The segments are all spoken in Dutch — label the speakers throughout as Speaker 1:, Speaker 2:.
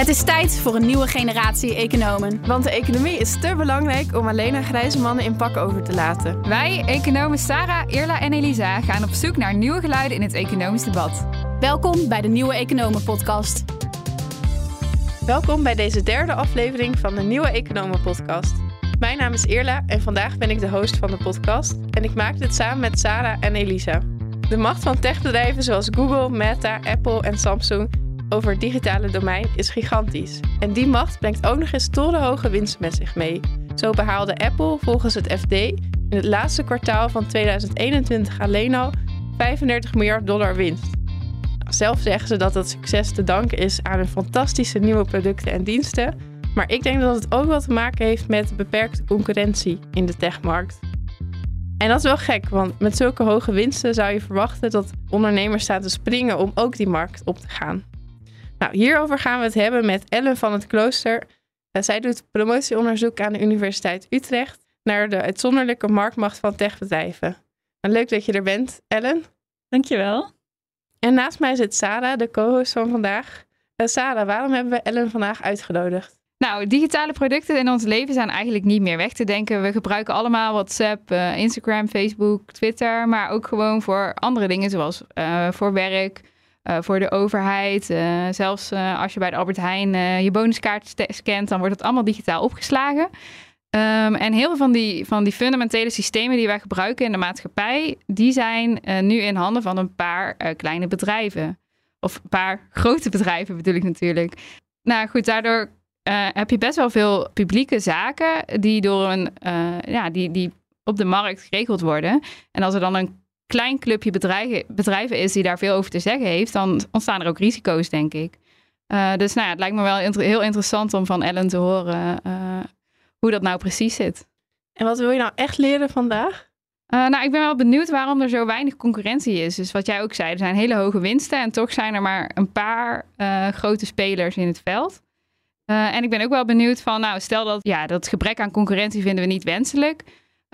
Speaker 1: Het is tijd voor een nieuwe generatie economen.
Speaker 2: Want de economie is te belangrijk om alleen aan grijze mannen in pak over te laten.
Speaker 3: Wij, economen Sarah, Irla en Elisa, gaan op zoek naar nieuwe geluiden in het economisch debat.
Speaker 1: Welkom bij de Nieuwe Economen Podcast.
Speaker 2: Welkom bij deze derde aflevering van de Nieuwe Economen Podcast. Mijn naam is Irla en vandaag ben ik de host van de podcast. En ik maak dit samen met Sarah en Elisa. De macht van techbedrijven zoals Google, Meta, Apple en Samsung over het digitale domein is gigantisch. En die macht brengt ook nog eens torenhoge winst met zich mee. Zo behaalde Apple volgens het FD in het laatste kwartaal van 2021 alleen al 35 miljard dollar winst. Zelf zeggen ze dat dat succes te danken is aan hun fantastische nieuwe producten en diensten. Maar ik denk dat het ook wat te maken heeft met beperkte concurrentie in de techmarkt. En dat is wel gek, want met zulke hoge winsten zou je verwachten dat ondernemers staan te springen om ook die markt op te gaan. Nou, hierover gaan we het hebben met Ellen van het Klooster. Uh, zij doet promotieonderzoek aan de Universiteit Utrecht naar de uitzonderlijke marktmacht van techbedrijven. En leuk dat je er bent, Ellen.
Speaker 4: Dankjewel.
Speaker 2: En naast mij zit Sarah, de co-host van vandaag. Uh, Sarah, waarom hebben we Ellen vandaag uitgenodigd?
Speaker 3: Nou, digitale producten in ons leven zijn eigenlijk niet meer weg te denken. We gebruiken allemaal WhatsApp, uh, Instagram, Facebook, Twitter, maar ook gewoon voor andere dingen zoals uh, voor werk, voor de overheid. zelfs als je bij de Albert Heijn je bonuskaart scant, dan wordt het allemaal digitaal opgeslagen. Um, en heel veel van die, van die fundamentele systemen die wij gebruiken in de maatschappij, die zijn nu in handen van een paar kleine bedrijven. Of een paar grote bedrijven bedoel ik natuurlijk. Nou goed, daardoor heb je best wel veel publieke zaken die door een, ja, die, die op de markt geregeld worden. En als er dan een klein clubje bedrijven, bedrijven is die daar veel over te zeggen heeft, dan ontstaan er ook risico's, denk ik. Uh, dus nou ja, het lijkt me wel inter heel interessant om van Ellen te horen hoe dat nou precies zit.
Speaker 2: En wat wil je nou echt leren vandaag?
Speaker 3: nou, ik ben wel benieuwd waarom er zo weinig concurrentie is. Dus wat jij ook zei, er zijn hele hoge winsten en toch zijn er maar een paar grote spelers in het veld. En ik ben ook wel benieuwd van, nou, stel dat ja, dat gebrek aan concurrentie vinden we niet wenselijk.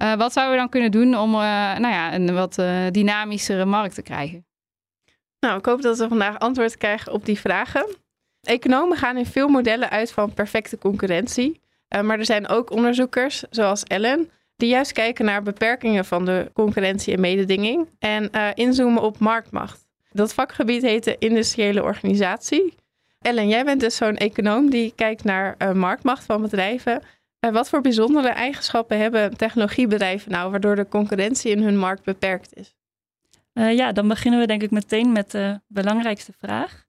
Speaker 3: Uh, wat zouden we dan kunnen doen om uh, nou ja, een wat dynamischere markt te krijgen?
Speaker 2: Nou, ik hoop dat we vandaag antwoord krijgen op die vragen. Economen gaan in veel modellen uit van perfecte concurrentie. maar er zijn ook onderzoekers, zoals Ellen, die juist kijken naar beperkingen van de concurrentie en mededinging en inzoomen op marktmacht. Dat vakgebied heet de industriële organisatie. Ellen, jij bent dus zo'n econoom die kijkt naar marktmacht van bedrijven. Uh, wat voor bijzondere eigenschappen hebben technologiebedrijven nou, waardoor de concurrentie in hun markt beperkt is?
Speaker 4: Uh, ja, dan beginnen we denk ik meteen met de belangrijkste vraag.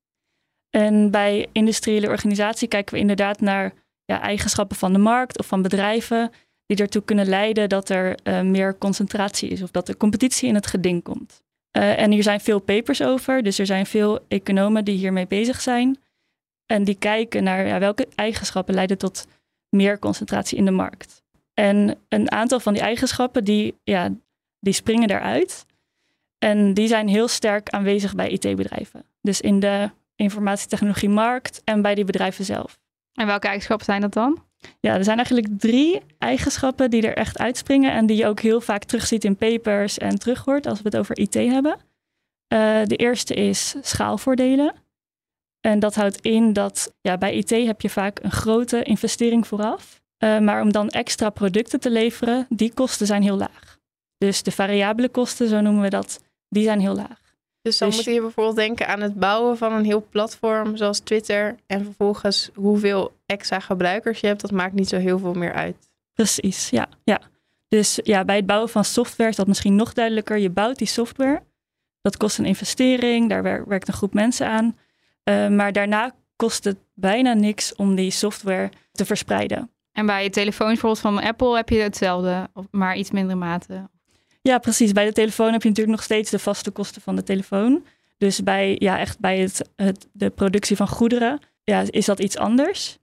Speaker 4: En bij industriële organisatie kijken we inderdaad naar ja, eigenschappen van de markt of van bedrijven die ertoe kunnen leiden dat er meer concentratie is of dat er competitie in het geding komt. en hier zijn veel papers over, dus er zijn veel economen die hiermee bezig zijn. En die kijken naar ja, welke eigenschappen leiden tot meer concentratie in de markt. En een aantal van die eigenschappen die, ja, die springen eruit. En die zijn heel sterk aanwezig bij IT-bedrijven. Dus in de informatietechnologiemarkt en bij die bedrijven zelf.
Speaker 3: En welke eigenschappen zijn dat dan?
Speaker 4: Ja, er zijn eigenlijk drie eigenschappen die er echt uitspringen en die je ook heel vaak terugziet in papers en terughoort als we het over IT hebben. Uh, de eerste is schaalvoordelen. En dat houdt in dat ja, bij IT heb je vaak een grote investering vooraf. Uh, maar om dan extra producten te leveren, die kosten zijn heel laag. Dus de variabele kosten, zo noemen we dat, die zijn heel laag.
Speaker 2: Dus dan dus, moet je bijvoorbeeld denken aan het bouwen van een heel platform zoals Twitter. En vervolgens hoeveel extra gebruikers je hebt, dat maakt niet zo heel veel meer uit.
Speaker 4: Precies, ja. ja. Dus ja, bij het bouwen van software is dat misschien nog duidelijker. Je bouwt die software. Dat kost een investering, daar werkt een groep mensen aan. Uh, maar daarna kost het bijna niks om die software te verspreiden.
Speaker 3: En bij je telefoon bijvoorbeeld van Apple heb je hetzelfde, maar iets mindere mate.
Speaker 4: Ja, precies. Bij de telefoon heb je natuurlijk nog steeds de vaste kosten van de telefoon. Dus bij, ja, echt bij het, het, de productie van goederen ja, is dat iets anders.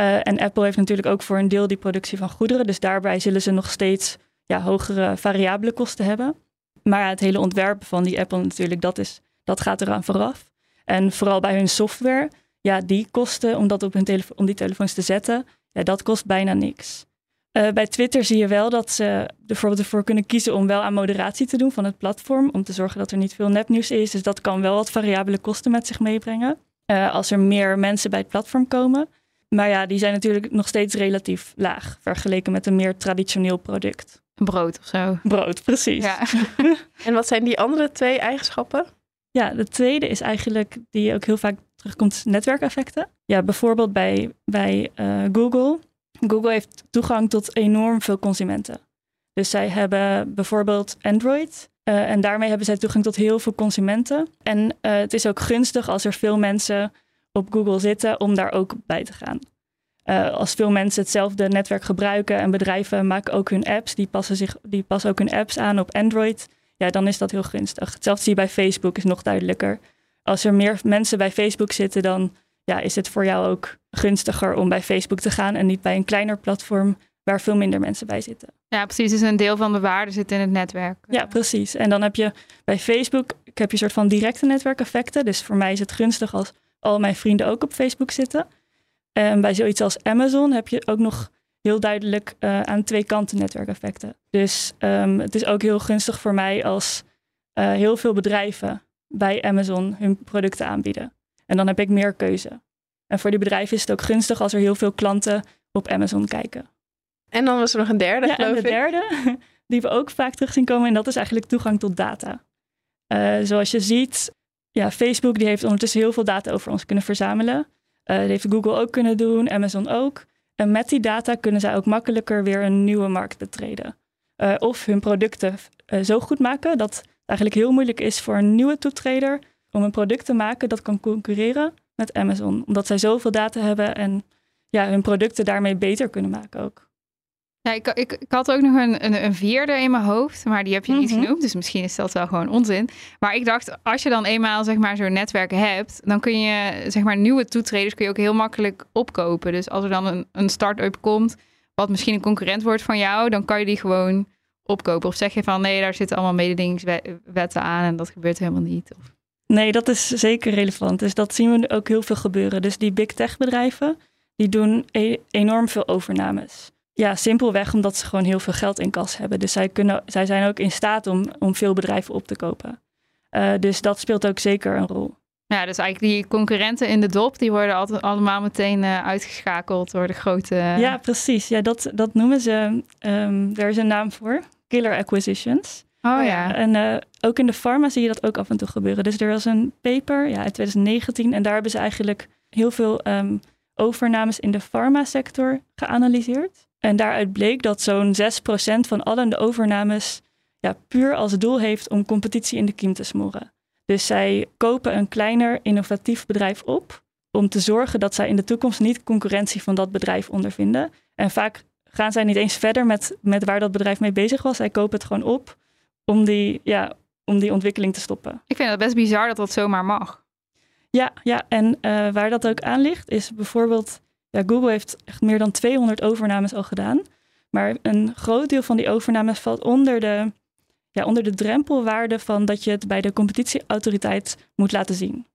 Speaker 4: Uh, en Apple heeft natuurlijk ook voor een deel die productie van goederen. Dus daarbij zullen ze nog steeds ja, hogere variabele kosten hebben. Maar het hele ontwerpen van die Apple natuurlijk, dat, is, dat gaat eraan vooraf. En vooral bij hun software, ja, die kosten om dat op hun telefoon, om die telefoons te zetten, ja, dat kost bijna niks. Uh, bij Twitter zie je wel dat ze bijvoorbeeld ervoor kunnen kiezen om wel aan moderatie te doen van het platform. Om te zorgen dat er niet veel nepnieuws is. Dus dat kan wel wat variabele kosten met zich meebrengen. uh, als er meer mensen bij het platform komen. Maar ja, die zijn natuurlijk nog steeds relatief laag vergeleken met een meer traditioneel product.
Speaker 3: Brood of zo.
Speaker 4: Brood, precies.
Speaker 2: Ja. en wat zijn die andere twee eigenschappen?
Speaker 4: Ja, de tweede is eigenlijk die ook heel vaak terugkomt, netwerkeffecten. Ja, bijvoorbeeld bij, bij uh, Google. Google heeft toegang tot enorm veel consumenten. Dus zij hebben bijvoorbeeld Android. Uh, en daarmee hebben zij toegang tot heel veel consumenten. En uh, het is ook gunstig als er veel mensen op Google zitten om daar ook bij te gaan. Als veel mensen hetzelfde netwerk gebruiken en bedrijven maken ook hun apps, die passen, zich, die passen ook hun apps aan op Android, ja, dan is dat heel gunstig. Hetzelfde zie je bij Facebook, is nog duidelijker. Als er meer mensen bij Facebook zitten, dan ja, is het voor jou ook gunstiger om bij Facebook te gaan en niet bij een kleiner platform waar veel minder mensen bij zitten.
Speaker 3: Ja, precies. Dus een deel van de waarde zit in het netwerk.
Speaker 4: Ja, precies. En dan heb je bij Facebook heb je een soort van directe netwerkeffecten. Dus voor mij is het gunstig als al mijn vrienden ook op Facebook zitten. En bij zoiets als Amazon heb je ook nog heel duidelijk uh, aan twee kanten netwerkeffecten. Dus um, het is ook heel gunstig voor mij als uh, heel veel bedrijven bij Amazon hun producten aanbieden. En dan heb ik meer keuze. En voor die bedrijven is het ook gunstig als er heel veel klanten op Amazon kijken.
Speaker 2: En dan was er nog een derde,
Speaker 4: ja,
Speaker 2: geloof
Speaker 4: en de
Speaker 2: ik.
Speaker 4: derde, die we ook vaak terug zien komen, en dat is eigenlijk toegang tot data. Uh, zoals je ziet, ja, Facebook die heeft ondertussen heel veel data over ons kunnen verzamelen. Dat heeft Google ook kunnen doen, Amazon ook. En met die data kunnen zij ook makkelijker weer een nieuwe markt betreden. Uh, of hun producten uh, zo goed maken dat het eigenlijk heel moeilijk is voor een nieuwe toetreder om een product te maken dat kan concurreren met Amazon. Omdat zij zoveel data hebben en ja, hun producten daarmee beter kunnen maken ook.
Speaker 3: Ja, ik, ik, ik had ook nog een, een, een, vierde in mijn hoofd, maar die heb je niet mm -hmm. genoemd. Dus misschien is dat wel gewoon onzin. Maar ik dacht, als je dan eenmaal zeg maar, zo'n netwerk hebt, dan kun je zeg maar, nieuwe toetreders kun je ook heel makkelijk opkopen. Dus als er dan een, een start-up komt, wat misschien een concurrent wordt van jou, dan kan je die gewoon opkopen. Of zeg je van nee, daar zitten allemaal mededingingswetten aan en dat gebeurt helemaal niet. Of...
Speaker 4: Nee, dat is zeker relevant. Dus dat zien we ook heel veel gebeuren. Dus die big tech bedrijven, die doen e enorm veel overnames. Ja, simpelweg omdat ze gewoon heel veel geld in kas hebben. Dus zij, kunnen, zij zijn ook in staat om, om veel bedrijven op te kopen. Uh, dus dat speelt ook zeker een rol.
Speaker 3: Ja, dus eigenlijk die concurrenten in de dop, die worden altijd allemaal meteen uh, uitgeschakeld door de grote...
Speaker 4: Ja, precies. Ja, dat, dat noemen ze, um, er is een naam voor, killer acquisitions.
Speaker 3: Oh ja.
Speaker 4: En uh, ook in de pharma zie je dat ook af en toe gebeuren. Dus er was een paper ja, in 2019 en daar hebben ze eigenlijk heel veel um, overnames in de farmasector geanalyseerd. En daaruit bleek dat zo'n 6% van alle de overnames ja, puur als doel heeft om competitie in de kiem te smoren. Dus zij kopen een kleiner innovatief bedrijf op om te zorgen dat zij in de toekomst niet concurrentie van dat bedrijf ondervinden. En vaak gaan zij niet eens verder met, met waar dat bedrijf mee bezig was. Zij kopen het gewoon op om die, ja, om die ontwikkeling te stoppen.
Speaker 3: Ik vind het best bizar dat dat zomaar mag.
Speaker 4: Ja, ja en uh, waar dat ook aan ligt is bijvoorbeeld ja, Google heeft echt meer dan 200 overnames al gedaan. Maar een groot deel van die overnames valt onder de, ja, onder de drempelwaarde van dat je het bij de competitieautoriteit moet laten zien.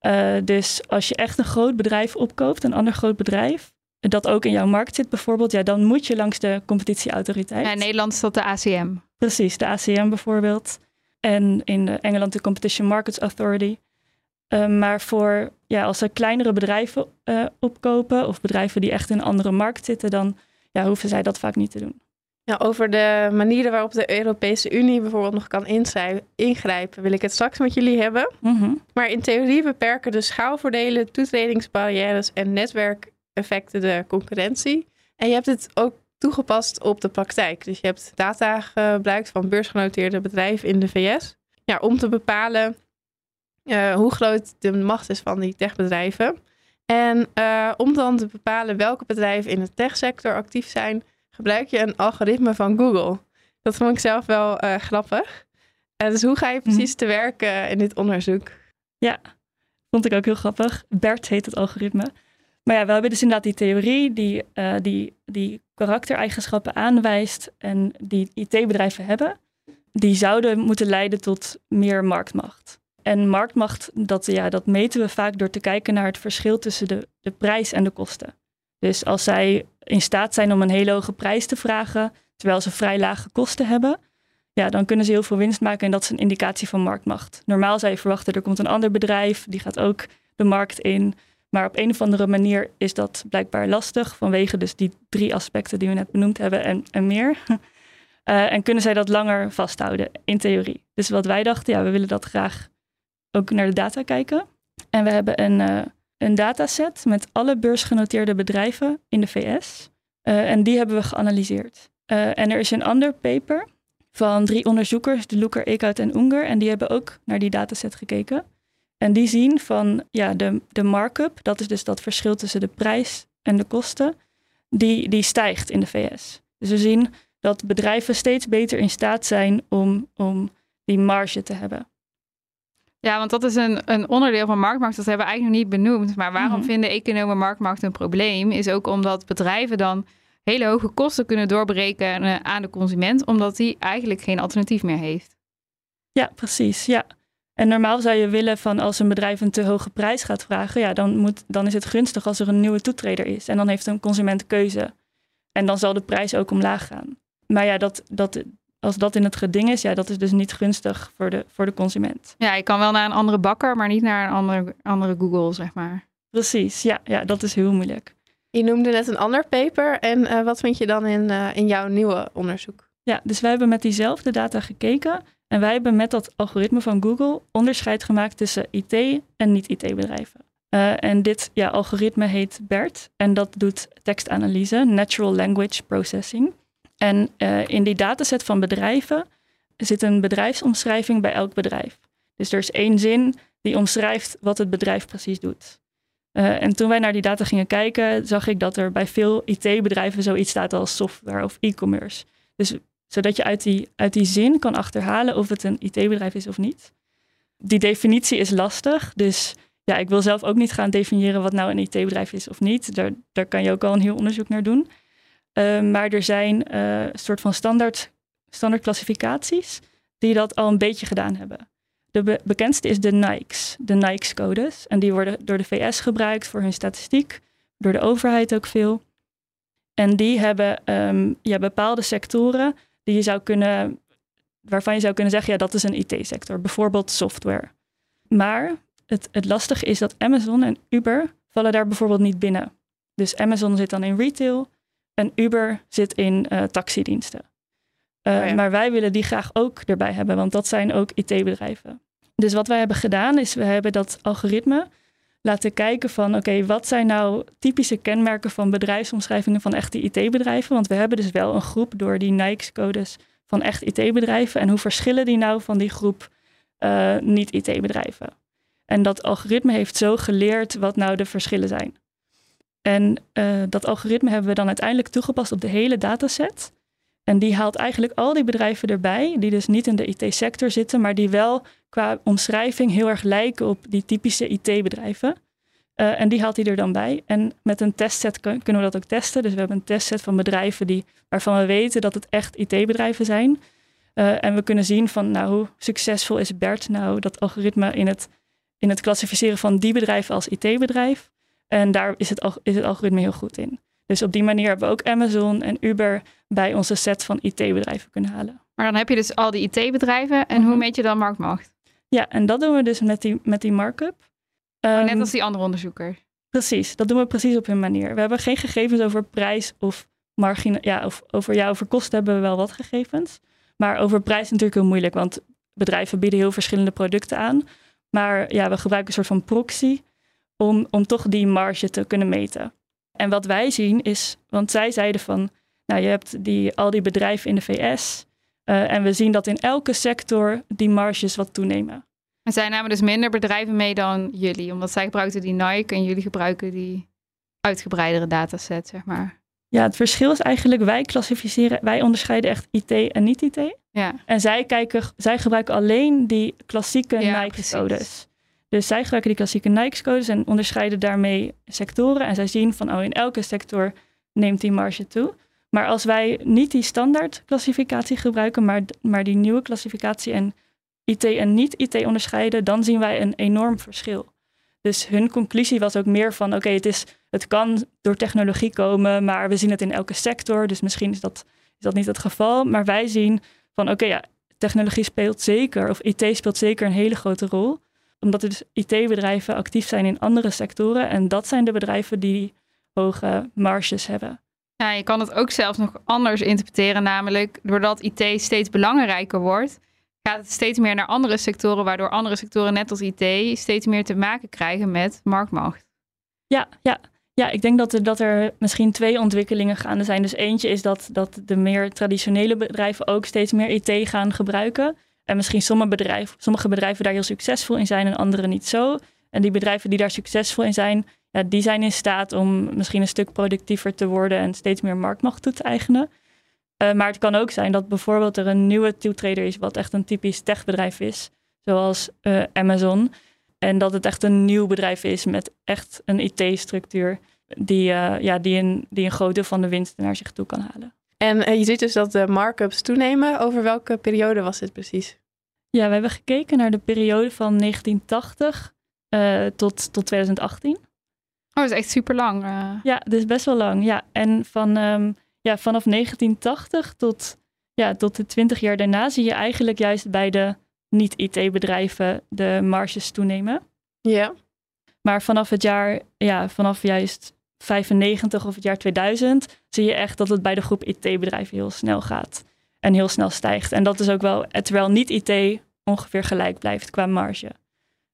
Speaker 4: Uh, dus als je echt een groot bedrijf opkoopt, een ander groot bedrijf, dat ook in jouw markt zit bijvoorbeeld, ja, dan moet je langs de competitieautoriteit.
Speaker 3: Ja, in Nederland is dat de ACM.
Speaker 4: Precies, de ACM bijvoorbeeld. En in Engeland de Competition Markets Authority. Uh, maar voor ja, als er kleinere bedrijven uh, opkopen of bedrijven die echt in een andere markt zitten, dan ja, hoeven zij dat vaak niet te doen.
Speaker 2: Ja, over de manieren waarop de Europese Unie bijvoorbeeld nog kan ingrijpen, wil ik het straks met jullie hebben.
Speaker 4: Mm -hmm.
Speaker 2: Maar in theorie beperken de schaalvoordelen, toetredingsbarrières en netwerkeffecten de concurrentie. En je hebt het ook toegepast op de praktijk. Dus je hebt data gebruikt van beursgenoteerde bedrijven in de VS ja, om te bepalen uh, hoe groot de macht is van die techbedrijven. En uh, om dan te bepalen welke bedrijven in de techsector actief zijn, gebruik je een algoritme van Google. Dat vond ik zelf wel uh, grappig. dus hoe ga je precies te werk in dit onderzoek?
Speaker 4: Ja, vond ik ook heel grappig. BERT heet het algoritme. Maar ja, we hebben dus inderdaad die theorie die die, die karaktereigenschappen aanwijst en die IT-bedrijven hebben. Die zouden moeten leiden tot meer marktmacht. En marktmacht, dat, ja, dat meten we vaak door te kijken naar het verschil tussen de, de prijs en de kosten. Dus als zij in staat zijn om een hele hoge prijs te vragen, terwijl ze vrij lage kosten hebben, ja, dan kunnen ze heel veel winst maken en dat is een indicatie van marktmacht. Normaal zou je verwachten, er komt een ander bedrijf, die gaat ook de markt in. Maar op een of andere manier is dat blijkbaar lastig vanwege dus die drie aspecten die we net benoemd hebben en, en meer. Uh, en kunnen zij dat langer vasthouden in theorie. Dus wat wij dachten, ja, we willen dat graag ook naar de data kijken. En we hebben een, uh, een dataset met alle beursgenoteerde bedrijven in de VS. Uh, en die hebben we geanalyseerd. en er is een ander paper van drie onderzoekers, de Luker, Eekhout en Unger. En die hebben ook naar die dataset gekeken. En die zien van ja, de, de markup, dat is dus dat verschil tussen de prijs en de kosten, die, die stijgt in de VS. Dus we zien dat bedrijven steeds beter in staat zijn om, om die marge te hebben.
Speaker 3: Ja, want dat is een, een onderdeel van marktmacht. Dat hebben we eigenlijk nog niet benoemd. Maar waarom
Speaker 4: Mhm.
Speaker 3: vinden economen marktmacht een probleem? Is ook omdat bedrijven dan hele hoge kosten kunnen doorberekenen aan de consument, omdat die eigenlijk geen alternatief meer heeft.
Speaker 4: Ja, precies. Ja. En normaal zou je willen van als een bedrijf een te hoge prijs gaat vragen, ja, dan, moet, dan is het gunstig als er een nieuwe toetreder is. En dan heeft een consument keuze. En dan zal de prijs ook omlaag gaan. Maar ja, dat, dat, als dat in het geding is, ja, dat is dus niet gunstig voor de, voor de consument.
Speaker 3: Ja, je kan wel naar een andere bakker, maar niet naar een andere, andere Google, zeg maar.
Speaker 4: Precies, ja, ja, dat is heel moeilijk.
Speaker 2: Je noemde net een ander paper. En eh, wat vind je dan in, eh, in jouw nieuwe onderzoek?
Speaker 4: Ja, dus wij hebben met diezelfde data gekeken. En wij hebben met dat algoritme van Google onderscheid gemaakt tussen IT en niet-IT-bedrijven. Uh, en dit ja, algoritme heet BERT en dat doet tekstanalyse, Natural Language Processing. En uh, in die dataset van bedrijven zit een bedrijfsomschrijving bij elk bedrijf. Dus er is één zin die omschrijft wat het bedrijf precies doet. Uh, en toen wij naar die data gingen kijken, zag ik dat er bij veel IT-bedrijven zoiets staat als software of e-commerce. Dus zodat je uit die, uit die zin kan achterhalen of het een IT-bedrijf is of niet. Die definitie is lastig, dus ja, ik wil zelf ook niet gaan definiëren wat nou een IT-bedrijf is of niet. Daar, daar kan je ook al een heel onderzoek naar doen. Uh, maar er zijn een soort van standaard, standaard klassificaties die dat al een beetje gedaan hebben. De be bekendste is de Nikes, de Nikes-codes. En die worden door de VS gebruikt voor hun statistiek, door de overheid ook veel. En die hebben um, ja, bepaalde sectoren die je zou kunnen, waarvan je zou kunnen zeggen, ja, dat is een IT-sector, bijvoorbeeld software. Maar het, het lastige is dat Amazon en Uber vallen daar bijvoorbeeld niet binnen. Dus Amazon zit dan in retail en Uber zit in uh, taxidiensten. Uh, oh ja. Maar wij willen die graag ook erbij hebben, want dat zijn ook IT-bedrijven. Dus wat wij hebben gedaan is, we hebben dat algoritme laten kijken van, oké, okay, wat zijn nou typische kenmerken van bedrijfsomschrijvingen van echte IT-bedrijven? Want we hebben dus wel een groep door die Nikes-codes van echt IT-bedrijven. En hoe verschillen die nou van die groep uh, niet-IT-bedrijven? En dat algoritme heeft zo geleerd wat nou de verschillen zijn. En uh, dat algoritme hebben we dan uiteindelijk toegepast op de hele dataset. En die haalt eigenlijk al die bedrijven erbij, die dus niet in de IT-sector zitten, maar die wel qua omschrijving heel erg lijken op die typische IT-bedrijven. Uh, en die haalt hij er dan bij. En met een testset kunnen we dat ook testen. Dus we hebben een testset van bedrijven die, waarvan we weten dat het echt IT-bedrijven zijn. Uh, en we kunnen zien van nou, hoe succesvol is BERT nou, dat algoritme in het, in het klassificeren van die bedrijven als IT-bedrijf. En daar is het, is het algoritme heel goed in. Dus op die manier hebben we ook Amazon en Uber bij onze set van IT-bedrijven kunnen halen.
Speaker 3: Maar dan heb je dus al die IT-bedrijven. En
Speaker 4: Mhm.
Speaker 3: hoe meet je dan marktmacht?
Speaker 4: Ja, en dat doen we dus met die, met die markup.
Speaker 3: Oh, net
Speaker 4: Ehm,
Speaker 3: als die andere onderzoekers.
Speaker 4: Precies, dat doen we precies op hun manier. We hebben geen gegevens over prijs of margine. Ja, of over, ja, over kosten hebben we wel wat gegevens. Maar over prijs is natuurlijk heel moeilijk, want bedrijven bieden heel verschillende producten aan. Maar ja, we gebruiken een soort van proxy om, om toch die marge te kunnen meten. En wat wij zien is, want zij zeiden van, nou je hebt die, al die bedrijven in de VS. uh, en we zien dat in elke sector die marges wat toenemen.
Speaker 3: En zij namen dus minder bedrijven mee dan jullie, omdat zij gebruikten die Nike en jullie gebruiken die uitgebreidere dataset, zeg maar.
Speaker 4: Ja, het verschil is eigenlijk, wij klassificeren, wij onderscheiden echt IT en niet-IT.
Speaker 3: Ja.
Speaker 4: En zij, kijken, zij gebruiken alleen die klassieke
Speaker 3: Ja,
Speaker 4: Nike-codes. Dus zij gebruiken die klassieke Nike-codes en onderscheiden daarmee sectoren. En zij zien van, oh, in elke sector neemt die marge toe. Maar als wij niet die standaard klassificatie gebruiken, maar, maar die nieuwe klassificatie en IT en niet-IT onderscheiden, dan zien wij een enorm verschil. Dus hun conclusie was ook meer van, oké, het het, het kan door technologie komen, maar we zien het in elke sector, dus misschien is dat, is dat niet het geval. Maar wij zien van, oké, ja, technologie speelt zeker, of IT speelt zeker een hele grote rol. Omdat er dus IT-bedrijven actief zijn in andere sectoren. En dat zijn de bedrijven die hoge marges hebben.
Speaker 3: Ja, je kan het ook zelfs nog anders interpreteren, namelijk doordat IT steeds belangrijker wordt, gaat het steeds meer naar andere sectoren, waardoor andere sectoren net als IT steeds meer te maken krijgen met marktmacht.
Speaker 4: Ja, ja. ja ik denk dat er, dat er misschien twee ontwikkelingen gaande zijn. Dus eentje is dat, dat de meer traditionele bedrijven ook steeds meer IT gaan gebruiken. En misschien sommige bedrijven, sommige bedrijven daar heel succesvol in zijn en andere niet zo. En die bedrijven die daar succesvol in zijn, ja, die zijn in staat om misschien een stuk productiever te worden en steeds meer marktmacht toe te eigenen. Uh, maar het kan ook zijn dat bijvoorbeeld er een nieuwe toetreder is, wat echt een typisch techbedrijf is, zoals uh, Amazon. En dat het echt een nieuw bedrijf is met echt een IT-structuur die, uh, ja, die, een, die een groot deel van de winst naar zich toe kan halen.
Speaker 2: En je ziet dus dat de markups toenemen. Over welke periode was dit precies?
Speaker 4: Ja, we hebben gekeken naar de periode van 1980 tot, tot 2018.
Speaker 3: Oh, dat is echt super lang. Uh.
Speaker 4: Ja, dat is best wel lang. Ja, en van, um, ja, vanaf 1980 tot, ja, tot de 20 jaar daarna zie je eigenlijk juist bij de niet-IT-bedrijven de marges toenemen.
Speaker 2: Ja.
Speaker 4: Maar vanaf het jaar, ja, vanaf juist 95 of het jaar 2000 zie je echt dat het bij de groep IT-bedrijven heel snel gaat en heel snel stijgt. En dat is ook wel, terwijl niet-IT ongeveer gelijk blijft qua marge.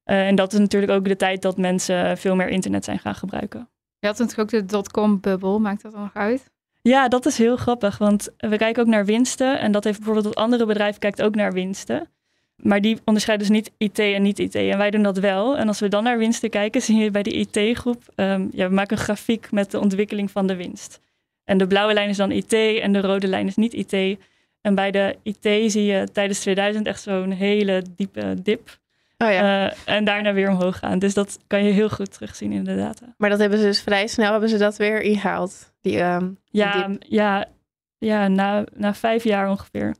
Speaker 4: Uh, en dat is natuurlijk ook de tijd dat mensen veel meer internet zijn gaan gebruiken.
Speaker 3: Je had natuurlijk ook de dotcom-bubbel, maakt dat dan nog uit?
Speaker 4: Ja, dat is heel grappig, want we kijken ook naar winsten. En dat heeft bijvoorbeeld het andere bedrijf kijkt ook naar winsten. Maar die onderscheiden dus niet IT en niet IT. En wij doen dat wel. En als we dan naar winsten kijken, zie je bij de IT-groep... Um, ja, we maken een grafiek met de ontwikkeling van de winst. En de blauwe lijn is dan IT en de rode lijn is niet IT. En bij de IT zie je tijdens 2000 echt zo'n hele diepe dip.
Speaker 2: Oh ja.
Speaker 4: Uh, en daarna weer omhoog gaan. Dus dat kan je heel goed terugzien in de data.
Speaker 2: Maar dat hebben ze dus vrij snel hebben ze dat weer ingehaald. Die, um,
Speaker 4: ja, die ja, ja na, na vijf jaar ongeveer.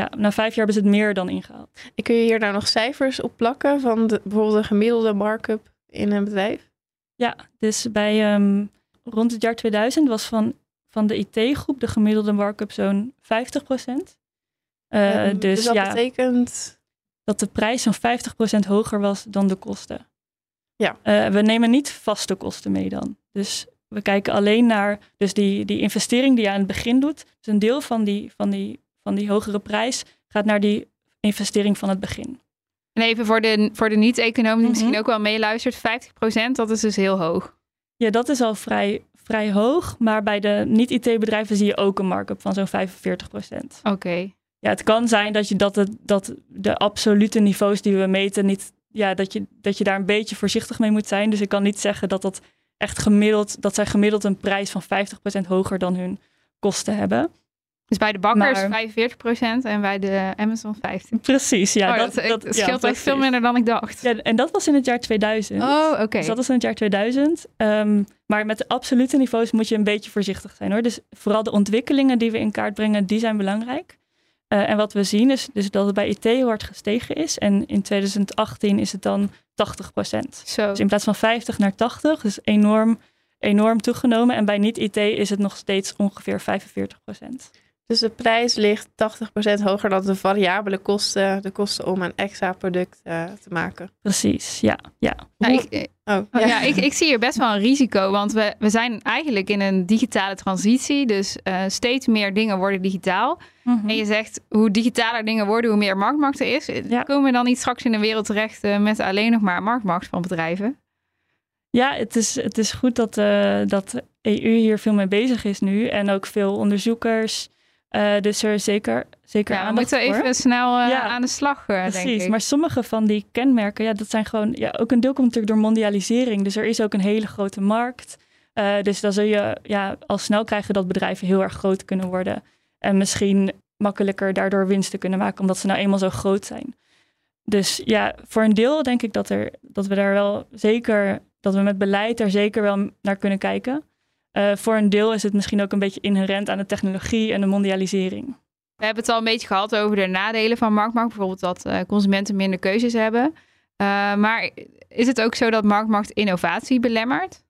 Speaker 4: Ja. na vijf jaar hebben ze het meer dan ingehaald.
Speaker 2: En kun je hier nou nog cijfers op plakken van de, bijvoorbeeld de gemiddelde markup in een bedrijf?
Speaker 4: Ja, dus bij um, rond het jaar 2000 was van, van de IT-groep de gemiddelde markup zo'n 50 procent.
Speaker 2: Uh, um, dus, dus dat ja, betekent
Speaker 4: dat de prijs zo'n 50% hoger was dan de kosten.
Speaker 2: Ja.
Speaker 4: Uh, we nemen niet vaste kosten mee dan. Dus we kijken alleen naar dus die, die investering die je aan het begin doet. Dus een deel van die, van die, van die hogere prijs gaat naar die investering van het begin.
Speaker 3: En even voor de, voor de niet-econoom die mm -hmm. misschien ook wel meeluistert, 50% dat is dus heel hoog.
Speaker 4: Ja, dat is al vrij, vrij hoog. Maar bij de niet-IT-bedrijven zie je ook een markup van zo'n 45%.
Speaker 3: Oké. Okay
Speaker 4: ja, het kan zijn dat, je, dat, het, dat de absolute niveaus die we meten, niet, ja, dat, je, dat je daar een beetje voorzichtig mee moet zijn. Dus ik kan niet zeggen dat dat echt gemiddeld, dat zij gemiddeld een prijs van 50% hoger dan hun kosten hebben.
Speaker 3: Dus bij de bakkers maar, 45% en bij de Amazon 15%.
Speaker 4: Precies, ja.
Speaker 3: Oh, dat, dat, dat, scheelt ja, echt veel minder dan ik dacht.
Speaker 4: Ja, en dat was in het jaar 2000.
Speaker 3: Oh, oké. Okay.
Speaker 4: Dus dat was in het jaar 2000. Um, maar met de absolute niveaus moet je een beetje voorzichtig zijn hoor. Dus vooral de ontwikkelingen die we in kaart brengen, die zijn belangrijk. Uh, en wat we zien is dus dat het bij IT heel hard gestegen is. En in 2018 is het dan 80 procent. Dus in plaats van 50 naar 80, dus enorm, enorm toegenomen. En bij niet-IT is het nog steeds ongeveer 45 procent.
Speaker 2: Dus de prijs ligt 80% hoger dan de variabele kosten, de kosten om een extra product uh, te maken.
Speaker 4: Precies, ja. ja.
Speaker 3: ja ik, oh, ja. ja ik, ik, zie hier best wel een risico, want we, we zijn eigenlijk in een digitale transitie. Dus uh, steeds meer dingen worden digitaal. Mm -hmm. En je zegt, hoe digitaler dingen worden, hoe meer marktmacht er is. Ja. Komen we dan niet straks in een wereld terecht uh, met alleen nog maar marktmacht van bedrijven?
Speaker 4: Ja, het is, het is goed dat, dat de EU hier veel mee bezig is nu. En ook veel onderzoekers... Uh, dus er is zeker, zeker
Speaker 3: ja, we moeten even snel uh, ja, aan de slag, uh,
Speaker 4: precies.
Speaker 3: denk ik.
Speaker 4: Maar sommige van die kenmerken, ja, dat zijn gewoon... Ja, ook een deel komt natuurlijk door mondialisering. Dus er is ook een hele grote markt. dus dan zul je ja, al snel krijgen dat bedrijven heel erg groot kunnen worden. En misschien makkelijker daardoor winsten kunnen maken, omdat ze nou eenmaal zo groot zijn. Dus ja, voor een deel denk ik dat, er, dat we daar wel zeker... dat we met beleid daar zeker wel naar kunnen kijken... Uh, voor een deel is het misschien ook een beetje inherent aan de technologie en de mondialisering.
Speaker 3: We hebben het al een beetje gehad over de nadelen van marktmacht. Bijvoorbeeld dat uh, consumenten minder keuzes hebben. Uh, maar is het ook zo dat marktmacht innovatie belemmert?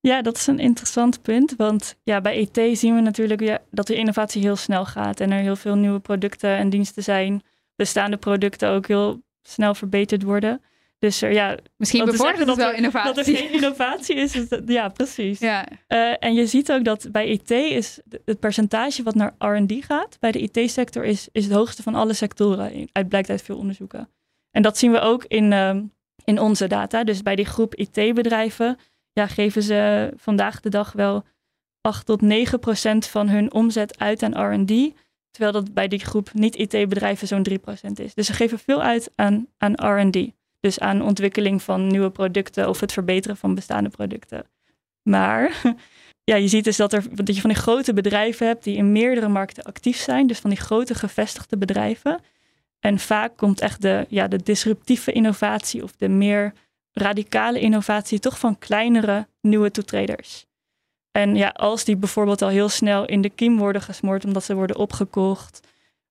Speaker 4: Ja, dat is een interessant punt. Want ja, bij IT zien we natuurlijk ja, dat de innovatie heel snel gaat. En er heel veel nieuwe producten en diensten zijn. Bestaande producten ook heel snel verbeterd worden. Dus er, ja,
Speaker 3: Misschien bevordert het wel
Speaker 4: er-
Speaker 3: innovatie.
Speaker 4: Dat er geen innovatie is, dat- ja, precies.
Speaker 3: Ja,
Speaker 4: Eh, en je ziet ook dat bij IT is het percentage wat naar R&D gaat, bij de IT-sector, is, is het hoogste van alle sectoren. Uit, blijkt uit veel onderzoeken. En dat zien we ook in, ehm, in onze data. Dus bij die groep IT-bedrijven ja, geven ze vandaag de dag wel 8 tot 9 procent van hun omzet uit aan R&D. Terwijl dat bij die groep niet-IT-bedrijven zo'n 3 procent is. Dus ze geven veel uit aan, aan R&D. Dus aan ontwikkeling van nieuwe producten of het verbeteren van bestaande producten. Maar ja, je ziet dus dat, er, dat je van die grote bedrijven hebt die in meerdere markten actief zijn. Dus van die grote gevestigde bedrijven. En vaak komt echt de, ja, de disruptieve innovatie of de meer radicale innovatie toch van kleinere nieuwe toetreders. En ja, als die bijvoorbeeld al heel snel in de kiem worden gesmoord omdat ze worden opgekocht.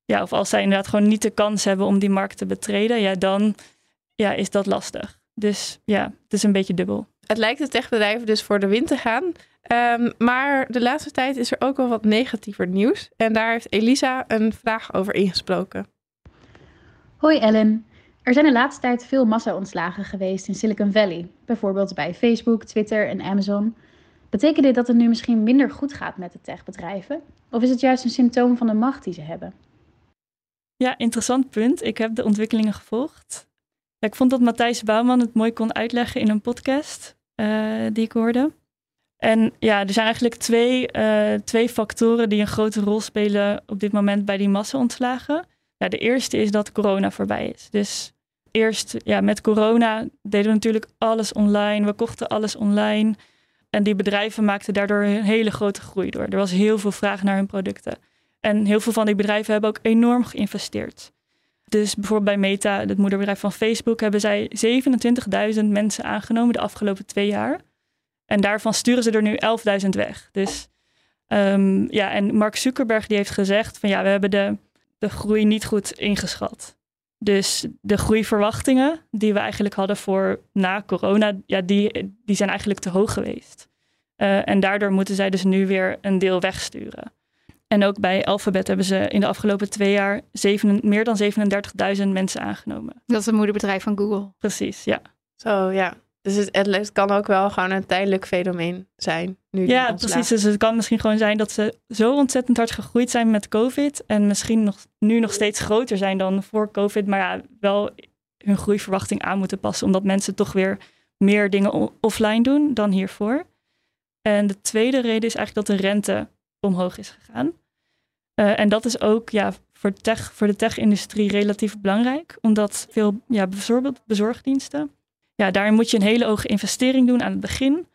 Speaker 4: Ja, of als zij inderdaad gewoon niet de kans hebben om die markt te betreden, ja, dan ja, is dat lastig. Dus ja, het is een beetje dubbel.
Speaker 2: Het lijkt de techbedrijven dus voor de wind te gaan. Ehm, maar de laatste tijd is er ook wel wat negatiever nieuws. En daar heeft Elisa een vraag over ingesproken.
Speaker 5: Hoi Ellen. Er zijn de laatste tijd veel massa-ontslagen geweest in Silicon Valley, bijvoorbeeld bij Facebook, Twitter en Amazon. Betekent dit dat het nu misschien minder goed gaat met de techbedrijven? Of is het juist een symptoom van de macht die ze hebben?
Speaker 4: Ja, interessant punt. Ik heb de ontwikkelingen gevolgd. Ik vond dat Matthijs Bouwman het mooi kon uitleggen in een podcast eh, die ik hoorde. En ja, er zijn eigenlijk twee, eh, twee factoren die een grote rol spelen op dit moment bij die massa-ontslagen. Ja, de eerste is dat corona voorbij is. Dus eerst ja, met corona deden we natuurlijk alles online. We kochten alles online. En die bedrijven maakten daardoor een hele grote groei door. Er was heel veel vraag naar hun producten. En heel veel van die bedrijven hebben ook enorm geïnvesteerd. Dus bijvoorbeeld bij Meta, het moederbedrijf van Facebook, hebben zij 27.000 mensen aangenomen de afgelopen twee jaar. En daarvan sturen ze er nu 11.000 weg. Dus ehm, ja, en Mark Zuckerberg die heeft gezegd van ja, we hebben de, de groei niet goed ingeschat. Dus de groeiverwachtingen die we eigenlijk hadden voor na corona, ja, die, die zijn eigenlijk te hoog geweest. Eh, en daardoor moeten zij dus nu weer een deel wegsturen. En ook bij Alphabet hebben ze in de afgelopen twee jaar zeven, meer dan 37.000 mensen aangenomen.
Speaker 3: dat is het moederbedrijf van Google.
Speaker 4: Precies, ja.
Speaker 2: Zo ja. Dus het, kan ook wel gewoon een tijdelijk fenomeen zijn. Nu
Speaker 4: Ja, precies. Dus het kan misschien gewoon zijn dat ze zo ontzettend hard gegroeid zijn met COVID. En misschien nog, nu nog steeds groter zijn dan voor COVID. Maar ja, wel hun groeiverwachting aan moeten passen. Omdat mensen toch weer meer dingen offline doen dan hiervoor. En de tweede reden is eigenlijk dat de rente omhoog is gegaan. Eh, en dat is ook ja, voor, tech, voor de tech-industrie relatief belangrijk. Omdat veel, ja, bijvoorbeeld bezorgdiensten. Ja, daarin moet je een hele hoge investering doen aan het begin.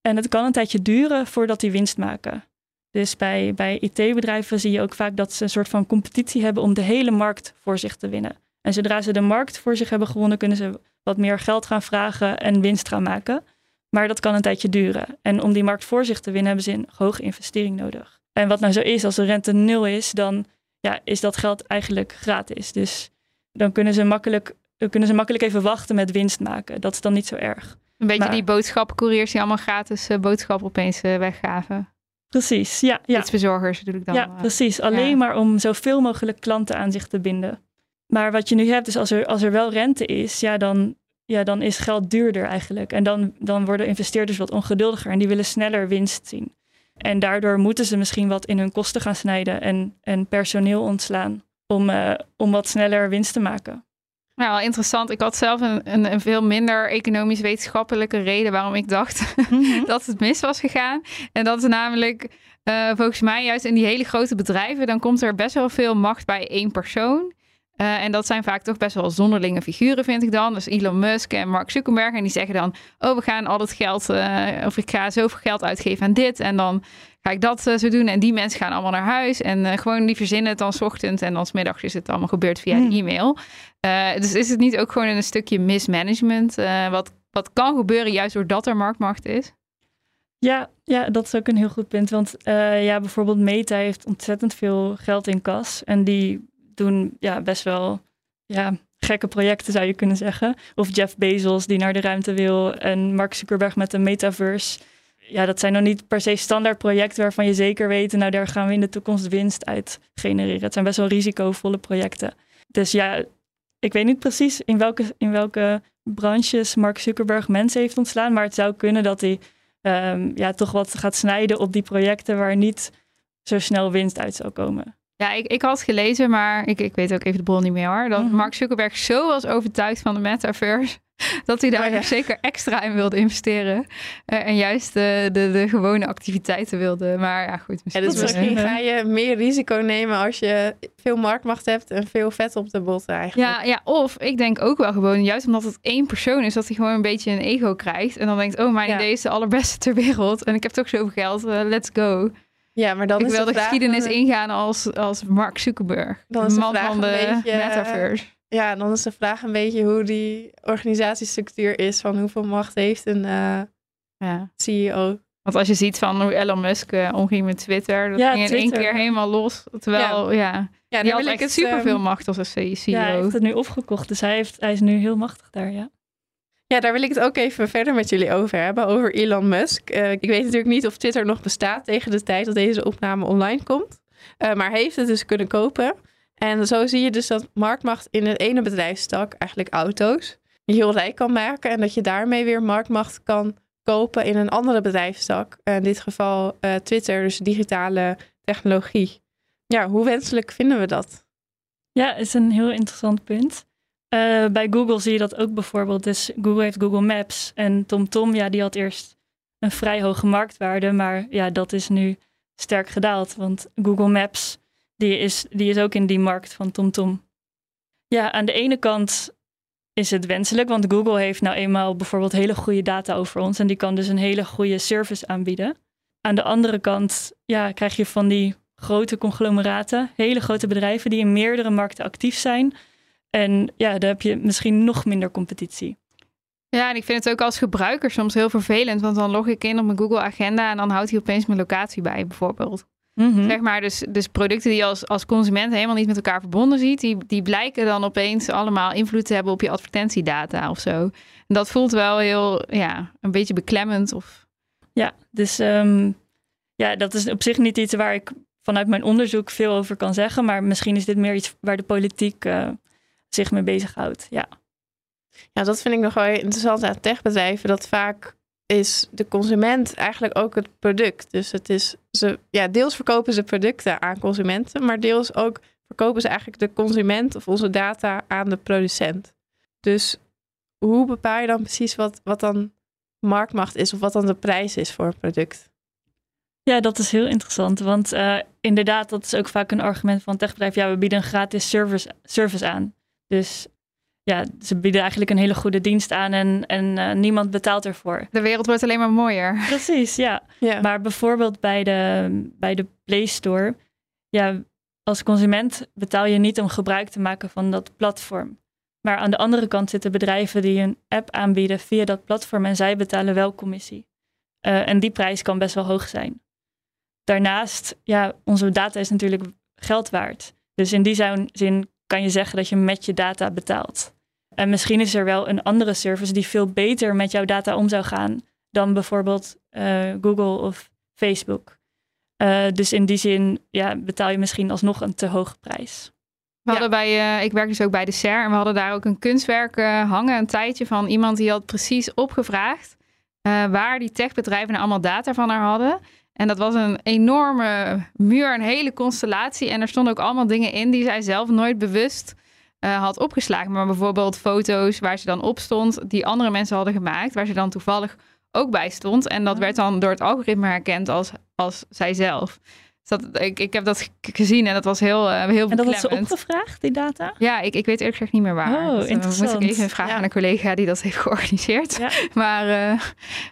Speaker 4: En het kan een tijdje duren voordat die winst maken. Dus bij, bij IT-bedrijven zie je ook vaak dat ze een soort van competitie hebben om de hele markt voor zich te winnen. En zodra ze de markt voor zich hebben gewonnen, kunnen ze wat meer geld gaan vragen en winst gaan maken. Maar dat kan een tijdje duren. En om die markt voor zich te winnen, hebben ze een hoge investering nodig. En wat nou zo is, als de rente nul is, dan ja, is dat geld eigenlijk gratis. Dus dan kunnen ze makkelijk, kunnen ze makkelijk even wachten met winst maken. Dat is dan niet zo erg.
Speaker 3: Een beetje
Speaker 4: Maar-
Speaker 3: die boodschappencouriers die allemaal gratis eh, boodschappen opeens eh, weggaven.
Speaker 4: Precies, ja. ja.
Speaker 3: Fietsbezorgers bedoel ik dan.
Speaker 4: Ja,
Speaker 3: eh.
Speaker 4: precies. Alleen
Speaker 3: ja.
Speaker 4: maar om zoveel mogelijk klanten aan zich te binden. Maar wat je nu hebt, is als er, als er wel rente is, ja, dan, ja, dan is geld duurder eigenlijk. En dan, dan worden investeerders wat ongeduldiger en die willen sneller winst zien. En daardoor moeten ze misschien wat in hun kosten gaan snijden en, en personeel ontslaan om, eh, om wat sneller winst te maken.
Speaker 3: Nou, interessant. Ik had zelf een, een, een veel minder economisch-wetenschappelijke reden waarom ik dacht dat het mis was gegaan. En dat is namelijk, eh, volgens mij, juist in die hele grote bedrijven, dan komt er best wel veel macht bij één persoon. Eh, en dat zijn vaak toch best wel zonderlinge figuren, vind ik dan. Dus Elon Musk en Mark Zuckerberg. En die zeggen dan: Oh, we gaan al het geld, eh, of ik ga zoveel geld uitgeven aan dit. En dan ga ik dat eh, zo doen. En die mensen gaan allemaal naar huis. En gewoon die verzinnen het dan 's ochtends. En dan 's middags is het allemaal gebeurd via
Speaker 4: Hmm.
Speaker 3: de e-mail. Dus is het niet ook gewoon een stukje mismanagement? wat, wat kan gebeuren juist doordat er marktmacht is?
Speaker 4: Ja, ja, dat is ook een heel goed punt. Want ja, bijvoorbeeld Meta heeft ontzettend veel geld in kas. En die ja, best wel ja, gekke projecten, zou je kunnen zeggen. Of Jeff Bezos die naar de ruimte wil. En Mark Zuckerberg met de metaverse. Ja, dat zijn nog niet per se standaard projecten waarvan je zeker weet... nou, daar gaan we in de toekomst winst uit genereren. Het zijn best wel risicovolle projecten. Dus ja, ik weet niet precies in welke, in welke branches Mark Zuckerberg mensen heeft ontslaan, maar het zou kunnen dat hij ehm, ja, toch wat gaat snijden op die projecten waar niet zo snel winst uit zou komen.
Speaker 3: Ja, ik, ik had gelezen, maar ik, ik weet ook even de bron niet meer hoor. Dat
Speaker 4: Mhm.
Speaker 3: Mark Zuckerberg zo was overtuigd van de metaverse. Dat hij daar
Speaker 2: Oh ja.
Speaker 3: zeker extra in wilde investeren. Eh, en juist de, de, de gewone activiteiten wilde. Maar ja, goed.
Speaker 2: Ja,
Speaker 3: Misschien,
Speaker 2: dus misschien ga je meer risico nemen als je veel marktmacht hebt en veel vet op de botten eigenlijk.
Speaker 3: ja, ja, of ik denk ook wel gewoon, juist omdat het één persoon is, dat hij gewoon een beetje een ego krijgt. En dan denkt, oh, mijn
Speaker 2: Ja.
Speaker 3: idee is de allerbeste ter wereld. En ik heb toch zoveel geld, eh, let's go.
Speaker 2: Ja, maar dan
Speaker 3: ik
Speaker 2: is
Speaker 3: wil de, geschiedenis ingaan als, als Mark Zuckerberg.
Speaker 2: Dan
Speaker 3: de
Speaker 2: is de
Speaker 3: man van de
Speaker 2: beetje, eh,
Speaker 3: metaverse.
Speaker 2: Ja, dan is de vraag een beetje hoe die organisatiestructuur is. Van hoeveel macht heeft een eh,
Speaker 3: Ja.
Speaker 2: CEO.
Speaker 3: Want als je ziet van hoe Elon Musk eh, omging met Twitter, dat
Speaker 4: Ja,
Speaker 3: ging in één keer helemaal los. Terwijl, ja,
Speaker 2: Ja,
Speaker 3: die
Speaker 2: dan
Speaker 3: had
Speaker 2: wil
Speaker 3: echt
Speaker 2: ik het
Speaker 3: superveel
Speaker 2: ehm,
Speaker 3: macht als een CEO.
Speaker 4: Ja, hij heeft het nu opgekocht, dus hij, heeft, hij is nu heel machtig daar, ja.
Speaker 2: Ja, daar wil ik het ook even verder met jullie over hebben. Over Elon Musk. Eh, ik weet natuurlijk niet of Twitter nog bestaat tegen de tijd dat deze opname online komt. Eh, maar heeft het dus kunnen kopen. En zo zie je dus dat marktmacht in het ene bedrijfstak, eigenlijk auto's, heel rijk kan maken. En dat je daarmee weer marktmacht kan kopen in een andere bedrijfstak. Eh, in dit geval Twitter, dus digitale technologie. Ja, hoe wenselijk vinden we dat?
Speaker 4: Ja, is een heel interessant punt. Eh, bij Google zie je dat ook bijvoorbeeld. Dus Google heeft Google Maps en TomTom, ja, die had eerst een vrij hoge marktwaarde, maar ja, dat is nu sterk gedaald, want Google Maps, die is, die is ook in die markt van TomTom. Ja, aan de ene kant is het wenselijk, want Google heeft nou eenmaal bijvoorbeeld hele goede data over ons en die kan dus een hele goede service aanbieden. Aan de andere kant ja, krijg je van die grote conglomeraten, hele grote bedrijven die in meerdere markten actief zijn. En ja, daar heb je misschien nog minder competitie.
Speaker 3: Ja, en ik vind het ook als gebruiker soms heel vervelend. Want dan log ik in op mijn Google Agenda en dan houdt hij opeens mijn locatie bij, bijvoorbeeld.
Speaker 4: Mhm.
Speaker 3: Zeg maar, dus, dus producten die je als, als consument helemaal niet met elkaar verbonden ziet, die, die blijken dan opeens allemaal invloed te hebben op je advertentiedata of zo. En dat voelt wel heel, ja, een beetje beklemmend. Of,
Speaker 4: Ja, dus ehm, ja, dat is op zich niet iets waar ik vanuit mijn onderzoek veel over kan zeggen. Maar misschien is dit meer iets waar de politiek eh, zich mee bezighoudt. Ja.
Speaker 2: Ja, dat vind ik nog wel interessant aan techbedrijven. Dat vaak is de consument eigenlijk ook het product. Dus het is ze, ja, deels verkopen ze producten aan consumenten, maar deels ook verkopen ze eigenlijk de consument of onze data aan de producent. Dus hoe bepaal je dan precies wat, wat dan marktmacht is of wat dan de prijs is voor een product?
Speaker 4: ja, dat is heel interessant. Want eh, inderdaad, dat is ook vaak een argument van techbedrijf. Ja, we bieden een gratis service, service aan. Dus ja, ze bieden eigenlijk een hele goede dienst aan en, en eh, niemand betaalt ervoor.
Speaker 3: de wereld wordt alleen maar mooier.
Speaker 4: Precies, ja.
Speaker 2: Ja,
Speaker 4: Maar bijvoorbeeld bij de, bij de Play Store, ja, als consument betaal je niet om gebruik te maken van dat platform. Maar aan de andere kant zitten bedrijven die een app aanbieden via dat platform en zij betalen wel commissie. Eh, en die prijs kan best wel hoog zijn. Daarnaast, ja, onze data is natuurlijk geld waard. Dus in die zin kan je zeggen dat je met je data betaalt. En misschien is er wel een andere service die veel beter met jouw data om zou gaan dan bijvoorbeeld eh, Google of Facebook. Eh, dus in die zin ja, betaal je misschien alsnog een te hoge prijs.
Speaker 3: We hadden bij, eh, ik werk dus ook bij de SER en we hadden daar ook een kunstwerk hangen een tijdje van iemand die had precies opgevraagd waar die techbedrijven nou allemaal data van haar hadden. En dat was een enorme muur, een hele constellatie. En er stonden ook allemaal dingen in die zij zelf nooit bewust eh, had opgeslagen. Maar bijvoorbeeld foto's waar ze dan op stond, die andere mensen hadden gemaakt, waar ze dan toevallig ook bij stond. En dat
Speaker 4: Ah.
Speaker 3: werd dan door het algoritme herkend als, als zijzelf. Dat, ik, ik heb dat gezien en dat was heel, eh, heel
Speaker 4: En dat had ze opgevraagd, die data?
Speaker 3: Ja, ik, ik weet eerlijk gezegd niet meer waar.
Speaker 4: Oh,
Speaker 3: Dus, eh,
Speaker 4: interessant.
Speaker 3: moet ik even vragen
Speaker 2: Ja.
Speaker 3: aan een collega die dat heeft georganiseerd.
Speaker 4: Ja.
Speaker 3: Maar eh,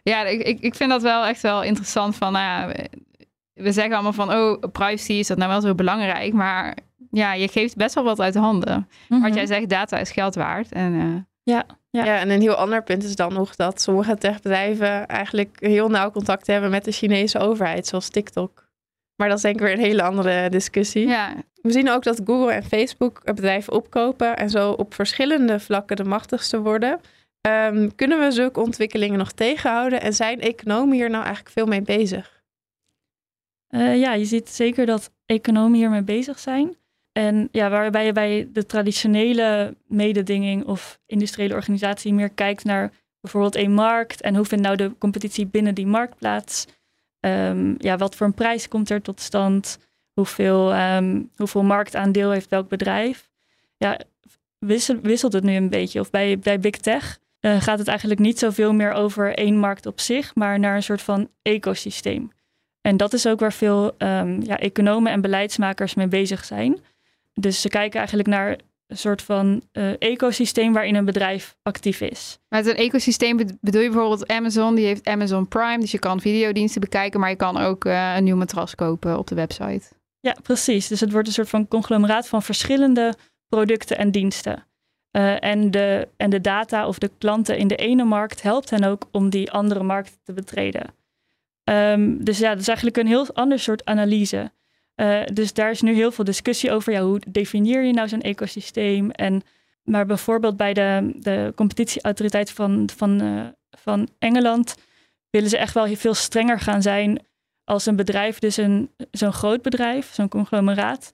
Speaker 3: ja, ik, ik, ik vind dat wel echt wel interessant van, nou ja, we- zeggen allemaal van, oh, privacy is dat nou wel zo belangrijk, maar ja, je geeft best wel wat uit handen.
Speaker 4: Mhm.
Speaker 3: Wat jij zegt, data is geld waard. En eh,
Speaker 4: Ja.
Speaker 2: Ja. en een heel ander punt is dan nog dat sommige techbedrijven eigenlijk heel nauw contact hebben met de Chinese overheid, zoals TikTok. Maar dat is denk ik weer een hele andere discussie.
Speaker 3: ja,
Speaker 2: We zien ook dat Google en Facebook bedrijven opkopen en zo op verschillende vlakken de machtigste worden. Ehm, kunnen we zulke ontwikkelingen nog tegenhouden en zijn economen hier nou eigenlijk veel mee bezig?
Speaker 4: Eh, ja, je ziet zeker dat economen hiermee bezig zijn. En ja, waarbij je bij de traditionele mededinging of industriële organisatie meer kijkt naar bijvoorbeeld een markt en hoe vindt nou de competitie binnen die markt plaats? Ehm, ja, wat voor een prijs komt er tot stand? Hoeveel, um, hoeveel marktaandeel heeft welk bedrijf? Ja, wisselt het nu een beetje? Of bij, bij Big Tech uh, gaat het eigenlijk niet zoveel meer over één markt op zich, maar naar een soort van ecosysteem. En dat is ook waar veel um, ja, economen en beleidsmakers mee bezig zijn. Dus ze kijken eigenlijk naar een soort van uh, ecosysteem waarin een bedrijf actief is.
Speaker 3: Met een ecosysteem bedoel je bijvoorbeeld Amazon, die heeft Amazon Prime, dus je kan videodiensten bekijken, maar je kan ook uh, een nieuw matras kopen op de website.
Speaker 4: Ja, precies. Dus het wordt een soort van conglomeraat van verschillende producten en diensten. Uh, en, de, en de data of de klanten in de ene markt helpt hen ook om die andere markt te betreden. Um, dus ja, dat is eigenlijk een heel ander soort analyse. Uh, dus daar is nu heel veel discussie over. Ja, hoe definieer je nou zo'n ecosysteem? En, maar bijvoorbeeld bij de, de competitieautoriteit van, van, uh, van Engeland willen ze echt wel veel strenger gaan zijn als een bedrijf, dus een, zo'n groot bedrijf, zo'n conglomeraat,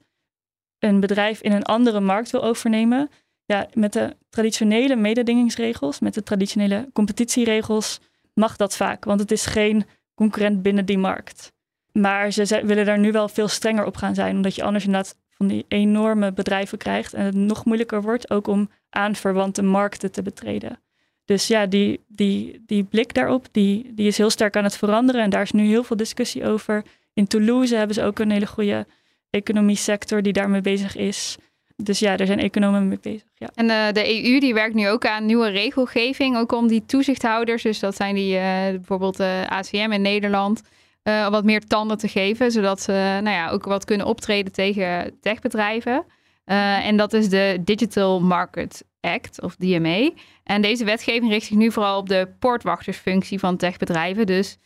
Speaker 4: een bedrijf in een andere markt wil overnemen. Ja, met de traditionele mededingingsregels, met de traditionele competitieregels, mag dat vaak, want het is geen concurrent binnen die markt. Maar ze willen daar nu wel veel strenger op gaan zijn, omdat je anders inderdaad van die enorme bedrijven krijgt en het nog moeilijker wordt ook om aanverwante markten te betreden. Dus ja, die, die, die blik daarop, die, die is heel sterk aan het veranderen en daar is nu heel veel discussie over. In Toulouse hebben ze ook een hele goede economie sector die daarmee bezig is. Dus ja, daar zijn economen mee bezig. Ja.
Speaker 3: En uh, de EU die werkt nu ook aan nieuwe regelgeving, ook om die toezichthouders, dus dat zijn die uh, bijvoorbeeld de uh, ACM in Nederland, uh, wat meer tanden te geven, zodat ze nou ja, ook wat kunnen optreden tegen techbedrijven. Uh, en dat is de Digital Market Act, of DMA. En deze wetgeving richt zich nu vooral op de poortwachtersfunctie van techbedrijven. Dus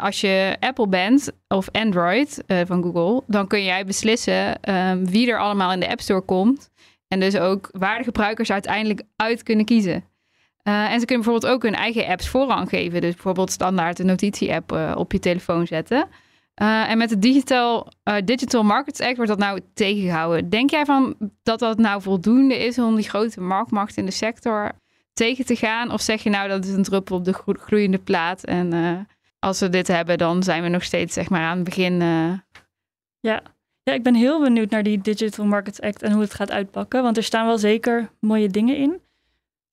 Speaker 3: als je Apple bent of Android van Google, dan kun jij beslissen wie er allemaal in de App Store komt. En dus ook waar de gebruikers uiteindelijk uit kunnen kiezen. Uh, en ze kunnen bijvoorbeeld ook hun eigen apps voorrang geven. Dus bijvoorbeeld standaard een notitie-app uh, op je telefoon zetten. Uh, en met de Digital, Digital Markets Act wordt dat nou tegengehouden. Denk jij van dat dat nou voldoende is om die grote marktmacht in de sector tegen te gaan? Of zeg je nou dat is een druppel op de groeiende plaat en als we dit hebben, dan zijn we nog steeds zeg maar aan het begin.
Speaker 4: Ja. ja, ik ben heel benieuwd naar die Digital Markets Act en hoe het gaat uitpakken. Want er staan wel zeker mooie dingen in.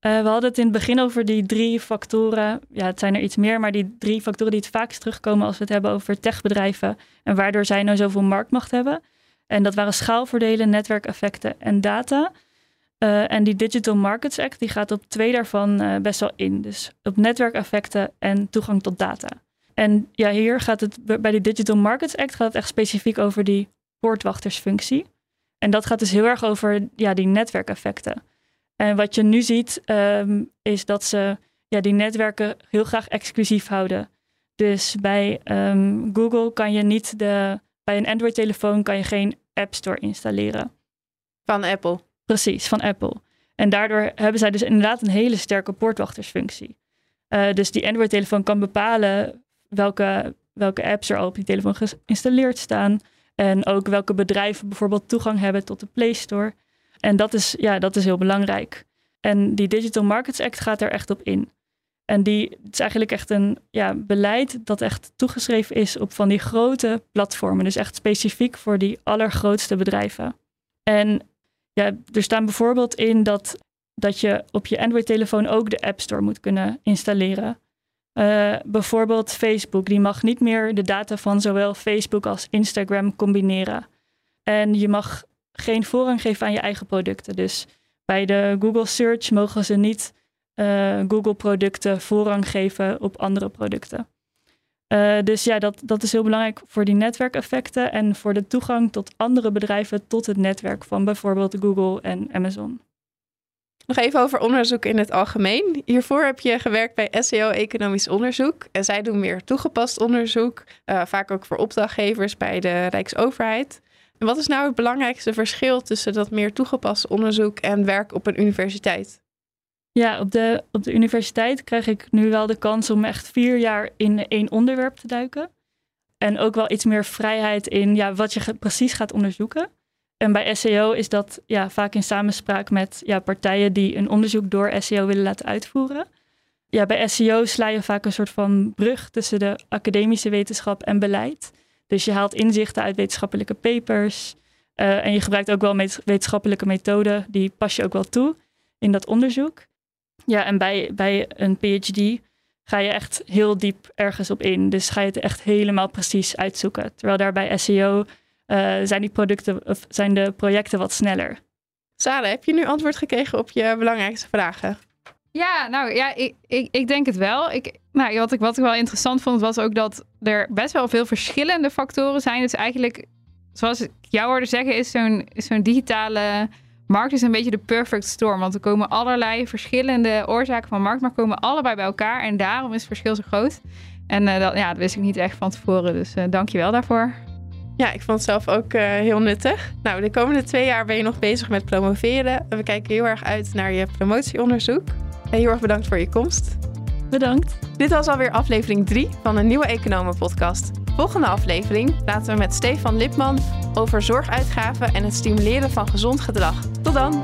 Speaker 4: Uh, we hadden het in het begin over die drie factoren. Ja, het zijn er iets meer, maar die drie factoren die het vaakst terugkomen als we het hebben over techbedrijven en waardoor zij nou zoveel marktmacht hebben. En dat waren schaalvoordelen, netwerkeffecten en data. Uh, en die Digital Markets Act die gaat op twee daarvan uh, best wel in. Dus op netwerkeffecten en toegang tot data. En ja, hier gaat het bij die Digital Markets Act gaat het echt specifiek over die poortwachtersfunctie. En dat gaat dus heel erg over ja, die netwerkeffecten. En wat je nu ziet, um, is dat ze ja, die netwerken heel graag exclusief houden. Dus bij um, Google kan je niet de. Bij een Android-telefoon kan je geen App Store installeren.
Speaker 2: Van Apple.
Speaker 4: Precies, van Apple. En daardoor hebben zij dus inderdaad een hele sterke poortwachtersfunctie. Uh, dus die Android-telefoon kan bepalen welke, welke apps er al op die telefoon geïnstalleerd staan. En ook welke bedrijven bijvoorbeeld toegang hebben tot de Play Store. En dat is, ja, dat is heel belangrijk. En die Digital Markets Act gaat er echt op in. En die het is eigenlijk echt een ja, beleid dat echt toegeschreven is op van die grote platformen. Dus echt specifiek voor die allergrootste bedrijven. En ja, er staan bijvoorbeeld in dat, dat je op je Android-telefoon ook de App Store moet kunnen installeren. Uh, bijvoorbeeld Facebook, die mag niet meer de data van zowel Facebook als Instagram combineren. En je mag geen voorrang geven aan je eigen producten. Dus bij de Google Search mogen ze niet uh, Google-producten voorrang geven op andere producten. Uh, dus ja, dat, dat is heel belangrijk voor die netwerkeffecten en voor de toegang tot andere bedrijven tot het netwerk van bijvoorbeeld Google en Amazon.
Speaker 2: Nog even over onderzoek in het algemeen. Hiervoor heb je gewerkt bij SEO Economisch Onderzoek. En zij doen meer toegepast onderzoek, uh, vaak ook voor opdrachtgevers bij de Rijksoverheid. En wat is nou het belangrijkste verschil tussen dat meer toegepast onderzoek en werk op een universiteit?
Speaker 4: Ja, op de, op de universiteit krijg ik nu wel de kans om echt vier jaar in één onderwerp te duiken. En ook wel iets meer vrijheid in ja, wat je precies gaat onderzoeken. En bij SEO is dat ja, vaak in samenspraak met ja, partijen die een onderzoek door SEO willen laten uitvoeren. Ja, bij SEO sla je vaak een soort van brug tussen de academische wetenschap en beleid. Dus je haalt inzichten uit wetenschappelijke papers. Uh, en je gebruikt ook wel wetenschappelijke methoden, die pas je ook wel toe in dat onderzoek. Ja, en bij, bij een PhD ga je echt heel diep ergens op in. Dus ga je het echt helemaal precies uitzoeken. Terwijl daar bij SEO uh, zijn, die producten, of zijn de projecten wat sneller.
Speaker 2: Sarah, heb je nu antwoord gekregen op je belangrijkste vragen?
Speaker 3: Ja, nou ja, ik, ik, ik denk het wel. Ik, nou, wat, ik, wat ik wel interessant vond, was ook dat er best wel veel verschillende factoren zijn. Dus eigenlijk, zoals ik jou hoorde zeggen, is zo'n zo'n digitale markt is een beetje de perfect storm. Want er komen allerlei verschillende oorzaken van markt, maar komen allebei bij elkaar. En daarom is het verschil zo groot. En uh, dat, ja, dat wist ik niet echt van tevoren. Dus uh, dank je wel daarvoor.
Speaker 2: Ja, ik vond het zelf ook uh, heel nuttig. Nou, de komende twee jaar ben je nog bezig met promoveren. We kijken heel erg uit naar je promotieonderzoek. En heel erg bedankt voor je komst.
Speaker 4: Bedankt.
Speaker 2: Dit was alweer aflevering 3 van een nieuwe Economen podcast. Volgende aflevering praten we met Stefan Lipman over zorguitgaven en het stimuleren van gezond gedrag. Tot dan!